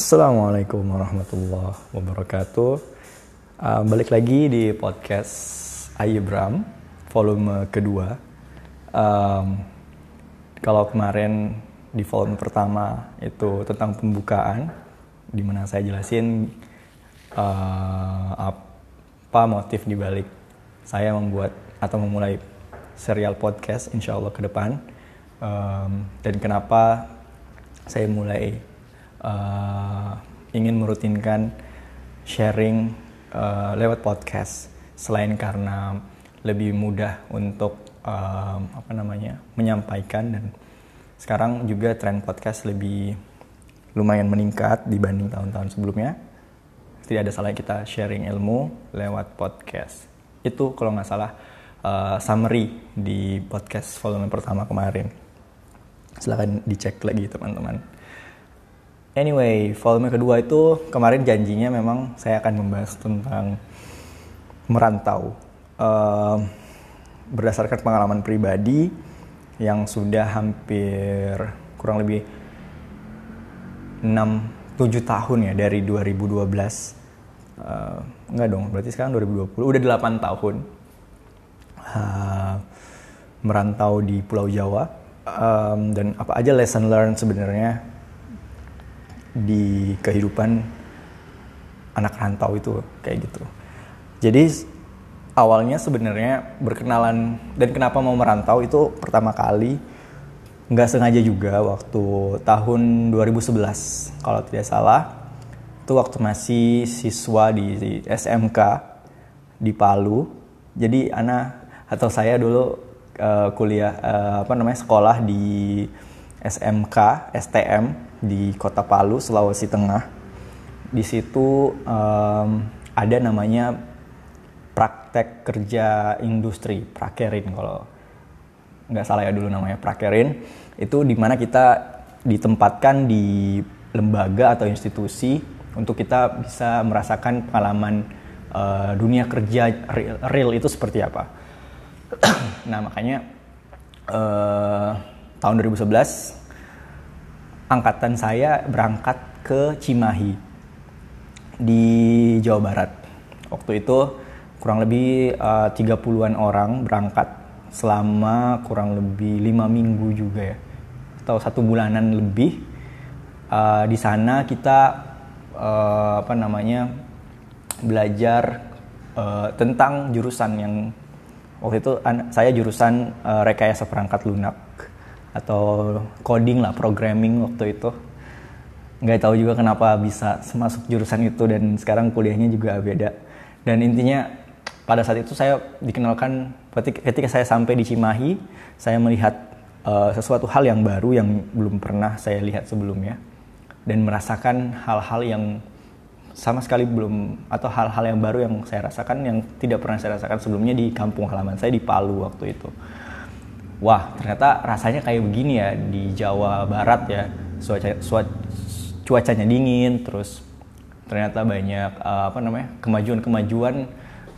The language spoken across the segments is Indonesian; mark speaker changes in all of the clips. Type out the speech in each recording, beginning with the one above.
Speaker 1: Assalamualaikum warahmatullahi wabarakatuh. Uh, balik lagi di podcast Ayebram volume kedua. Um, kalau kemarin di volume pertama itu tentang pembukaan, di mana saya jelasin uh, apa motif dibalik saya membuat atau memulai serial podcast, insya Allah ke depan, um, dan kenapa saya mulai uh, ingin merutinkan sharing uh, lewat podcast. Selain karena lebih mudah untuk um, apa namanya menyampaikan dan sekarang juga tren podcast lebih lumayan meningkat dibanding tahun-tahun sebelumnya. Tidak ada salah kita sharing ilmu lewat podcast. Itu kalau nggak salah uh, summary di podcast volume pertama kemarin. Silahkan dicek lagi teman-teman Anyway, volume kedua itu kemarin janjinya memang saya akan membahas tentang merantau. Uh, berdasarkan pengalaman pribadi yang sudah hampir kurang lebih 6 7 tahun ya dari 2012. Uh, enggak dong, berarti sekarang 2020 udah 8 tahun. Uh, merantau di Pulau Jawa um, dan apa aja lesson learned sebenarnya di kehidupan anak rantau itu kayak gitu. Jadi awalnya sebenarnya berkenalan dan kenapa mau merantau itu pertama kali nggak sengaja juga waktu tahun 2011 kalau tidak salah itu waktu masih siswa di SMK di Palu. Jadi anak atau saya dulu uh, kuliah uh, apa namanya sekolah di SMK STM di Kota Palu, Sulawesi Tengah. Di situ um, ada namanya praktek kerja industri, prakerin kalau nggak salah ya dulu namanya prakerin. Itu di mana kita ditempatkan di lembaga atau institusi untuk kita bisa merasakan pengalaman uh, dunia kerja real, real itu seperti apa. nah makanya uh, tahun 2011 angkatan saya berangkat ke Cimahi di Jawa Barat. Waktu itu kurang lebih uh, 30-an orang berangkat selama kurang lebih lima minggu juga ya atau satu bulanan lebih uh, di sana kita uh, apa namanya belajar uh, tentang jurusan yang waktu itu saya jurusan uh, rekayasa perangkat lunak atau coding lah programming waktu itu. Nggak tahu juga kenapa bisa masuk jurusan itu dan sekarang kuliahnya juga beda. Dan intinya pada saat itu saya dikenalkan ketika saya sampai di Cimahi saya melihat uh, sesuatu hal yang baru yang belum pernah saya lihat sebelumnya. Dan merasakan hal-hal yang sama sekali belum atau hal-hal yang baru yang saya rasakan yang tidak pernah saya rasakan sebelumnya di kampung halaman saya di Palu waktu itu wah ternyata rasanya kayak begini ya di Jawa Barat ya cuaca, cuacanya dingin terus ternyata banyak uh, apa namanya kemajuan-kemajuan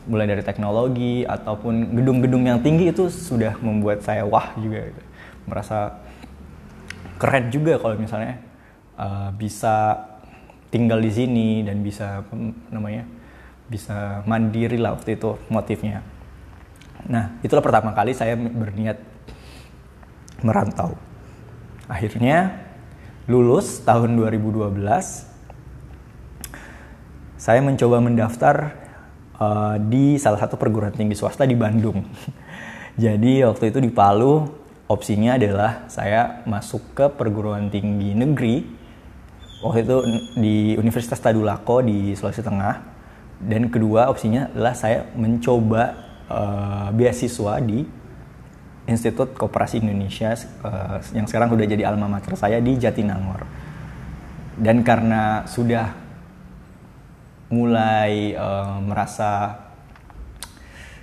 Speaker 1: mulai dari teknologi ataupun gedung-gedung yang tinggi itu sudah membuat saya wah juga gitu. merasa keren juga kalau misalnya uh, bisa tinggal di sini dan bisa apa namanya bisa mandiri lah waktu itu motifnya nah itulah pertama kali saya berniat merantau. Akhirnya lulus tahun 2012 saya mencoba mendaftar uh, di salah satu perguruan tinggi swasta di Bandung. Jadi waktu itu di Palu opsinya adalah saya masuk ke perguruan tinggi negeri waktu itu di Universitas Tadulako di Sulawesi Tengah dan kedua opsinya adalah saya mencoba uh, beasiswa di Institut Koperasi Indonesia uh, yang sekarang sudah jadi alma mater saya di Jatinangor. Dan karena sudah mulai uh, merasa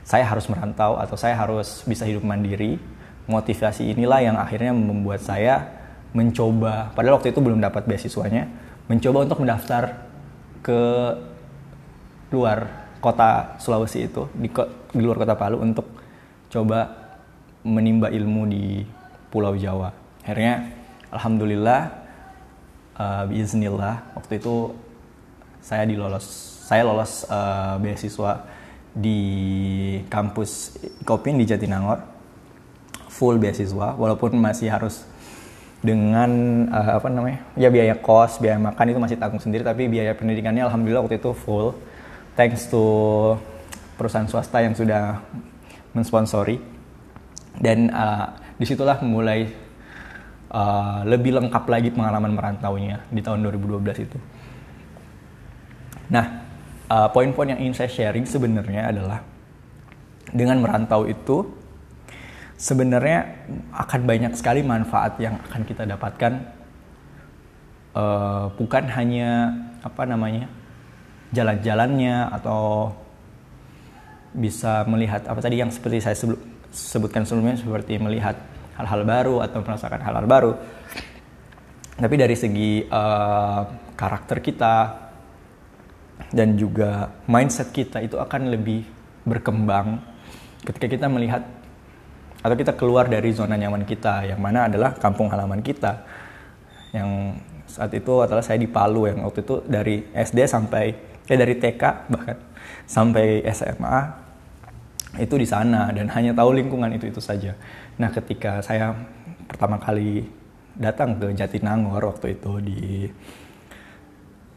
Speaker 1: saya harus merantau atau saya harus bisa hidup mandiri, motivasi inilah yang akhirnya membuat saya mencoba, padahal waktu itu belum dapat beasiswanya, mencoba untuk mendaftar ke luar kota Sulawesi itu, di, di luar kota Palu untuk coba menimba ilmu di Pulau Jawa. Akhirnya, alhamdulillah uh, Bismillah waktu itu saya dilolos saya lolos uh, beasiswa di kampus Kopin di Jatinangor. Full beasiswa walaupun masih harus dengan uh, apa namanya ya biaya kos biaya makan itu masih tanggung sendiri tapi biaya pendidikannya alhamdulillah waktu itu full. Thanks to perusahaan swasta yang sudah mensponsori dan uh, di situlah mulai uh, lebih lengkap lagi pengalaman merantaunya di tahun 2012 itu. Nah, uh, poin-poin yang ingin saya sharing sebenarnya adalah dengan merantau itu sebenarnya akan banyak sekali manfaat yang akan kita dapatkan uh, bukan hanya apa namanya jalan-jalannya atau bisa melihat apa tadi yang seperti saya sebelum, sebutkan sebelumnya seperti melihat hal-hal baru atau merasakan hal-hal baru. Tapi dari segi uh, karakter kita dan juga mindset kita itu akan lebih berkembang ketika kita melihat atau kita keluar dari zona nyaman kita yang mana adalah kampung halaman kita yang saat itu adalah saya di Palu yang waktu itu dari SD sampai ya dari TK bahkan sampai SMA itu di sana dan hanya tahu lingkungan itu itu saja. Nah ketika saya pertama kali datang ke Jatinangor waktu itu di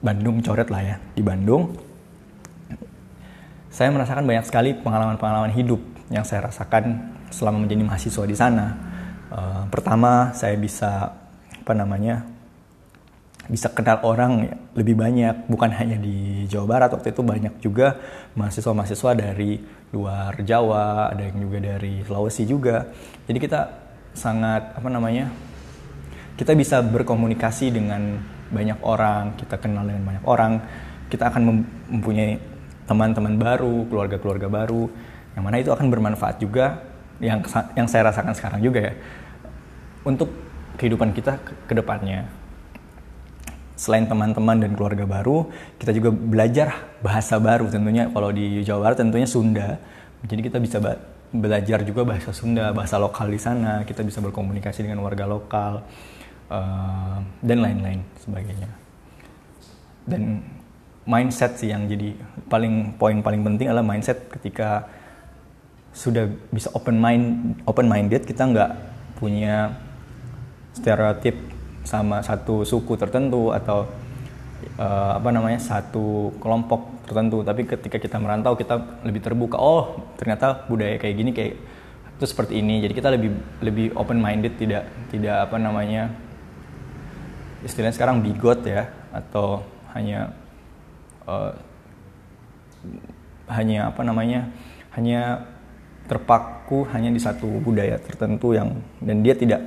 Speaker 1: Bandung coret lah ya di Bandung saya merasakan banyak sekali pengalaman-pengalaman hidup yang saya rasakan selama menjadi mahasiswa di sana. Uh, pertama saya bisa apa namanya bisa kenal orang lebih banyak. Bukan hanya di Jawa Barat waktu itu banyak juga mahasiswa-mahasiswa dari luar Jawa ada yang juga dari Sulawesi juga. Jadi kita sangat apa namanya kita bisa berkomunikasi dengan banyak orang kita kenal dengan banyak orang. Kita akan mempunyai teman-teman baru keluarga-keluarga baru yang mana itu akan bermanfaat juga yang yang saya rasakan sekarang juga ya untuk kehidupan kita ke, depannya selain teman-teman dan keluarga baru, kita juga belajar bahasa baru tentunya kalau di Jawa Barat tentunya Sunda. Jadi kita bisa belajar juga bahasa Sunda, bahasa lokal di sana, kita bisa berkomunikasi dengan warga lokal uh, dan lain-lain sebagainya. Dan mindset sih yang jadi paling poin paling penting adalah mindset ketika sudah bisa open mind open minded kita nggak punya stereotip sama satu suku tertentu atau uh, apa namanya satu kelompok tertentu. Tapi ketika kita merantau kita lebih terbuka. Oh ternyata budaya kayak gini kayak itu seperti ini. Jadi kita lebih lebih open minded tidak tidak apa namanya istilahnya sekarang bigot ya atau hanya uh, hanya apa namanya hanya terpaku hanya di satu budaya tertentu yang dan dia tidak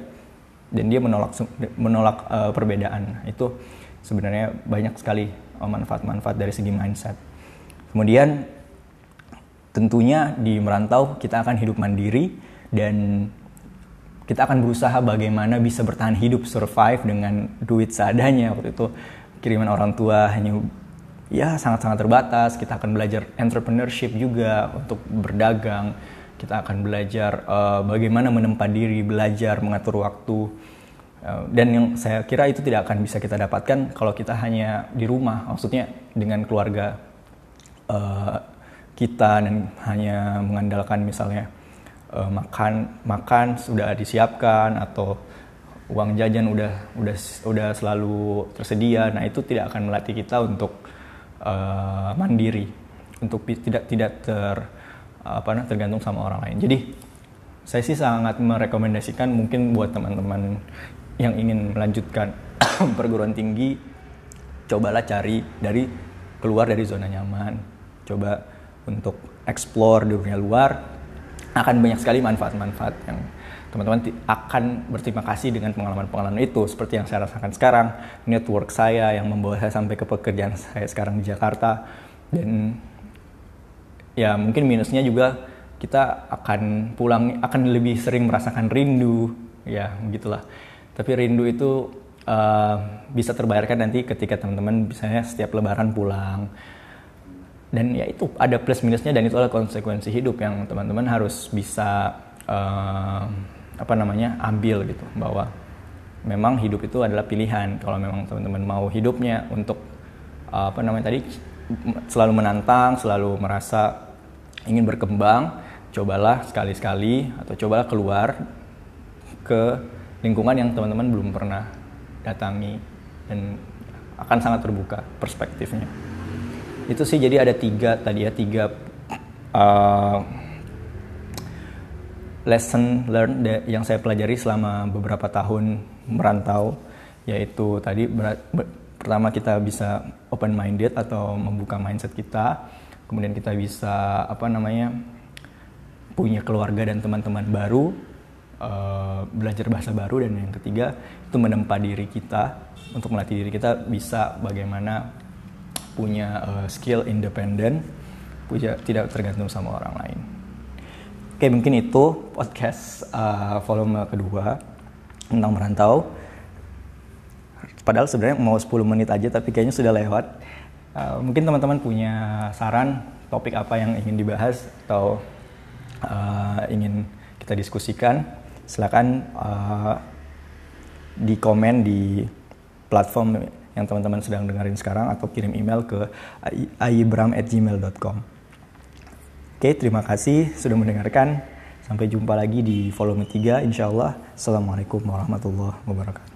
Speaker 1: dan dia menolak menolak uh, perbedaan. Itu sebenarnya banyak sekali eh, manfaat-manfaat dari segi mindset. Kemudian tentunya di merantau kita akan hidup mandiri dan kita akan berusaha bagaimana bisa bertahan hidup survive dengan duit seadanya. Waktu itu kiriman orang tua hanya ya sangat-sangat terbatas. Kita akan belajar entrepreneurship juga untuk berdagang kita akan belajar uh, bagaimana menempa diri, belajar mengatur waktu. Uh, dan yang saya kira itu tidak akan bisa kita dapatkan kalau kita hanya di rumah, maksudnya dengan keluarga uh, kita dan hanya mengandalkan misalnya uh, makan makan sudah disiapkan atau uang jajan udah udah udah selalu tersedia. Nah itu tidak akan melatih kita untuk uh, mandiri, untuk tidak tidak ter apa tergantung sama orang lain. Jadi saya sih sangat merekomendasikan mungkin buat teman-teman yang ingin melanjutkan perguruan tinggi, cobalah cari dari keluar dari zona nyaman, coba untuk explore dunia luar, akan banyak sekali manfaat-manfaat yang teman-teman akan berterima kasih dengan pengalaman-pengalaman itu seperti yang saya rasakan sekarang network saya yang membawa saya sampai ke pekerjaan saya sekarang di Jakarta dan ya mungkin minusnya juga kita akan pulang akan lebih sering merasakan rindu. Ya begitulah. Tapi rindu itu uh, bisa terbayarkan nanti ketika teman-teman misalnya setiap lebaran pulang. Dan ya itu ada plus minusnya dan itu adalah konsekuensi hidup yang teman-teman harus bisa uh, apa namanya ambil gitu. Bahwa memang hidup itu adalah pilihan. Kalau memang teman-teman mau hidupnya untuk uh, apa namanya tadi selalu menantang, selalu merasa ingin berkembang, cobalah sekali-sekali atau cobalah keluar ke lingkungan yang teman-teman belum pernah datangi dan akan sangat terbuka perspektifnya. Itu sih jadi ada tiga tadi ya tiga uh, lesson learned yang saya pelajari selama beberapa tahun merantau yaitu tadi pertama kita bisa open minded atau membuka mindset kita. Kemudian kita bisa apa namanya punya keluarga dan teman-teman baru uh, belajar bahasa baru dan yang ketiga itu menempa diri kita. Untuk melatih diri kita bisa bagaimana punya uh, skill independen punya tidak tergantung sama orang lain. Oke mungkin itu podcast uh, volume kedua tentang merantau. Padahal sebenarnya mau 10 menit aja tapi kayaknya sudah lewat. Uh, mungkin teman-teman punya saran topik apa yang ingin dibahas atau uh, ingin kita diskusikan. Silakan uh, di komen di platform yang teman-teman sedang dengerin sekarang atau kirim email ke aibram@gmail.com. Oke, terima kasih sudah mendengarkan. Sampai jumpa lagi di volume 3 insya Allah. Assalamualaikum warahmatullahi wabarakatuh.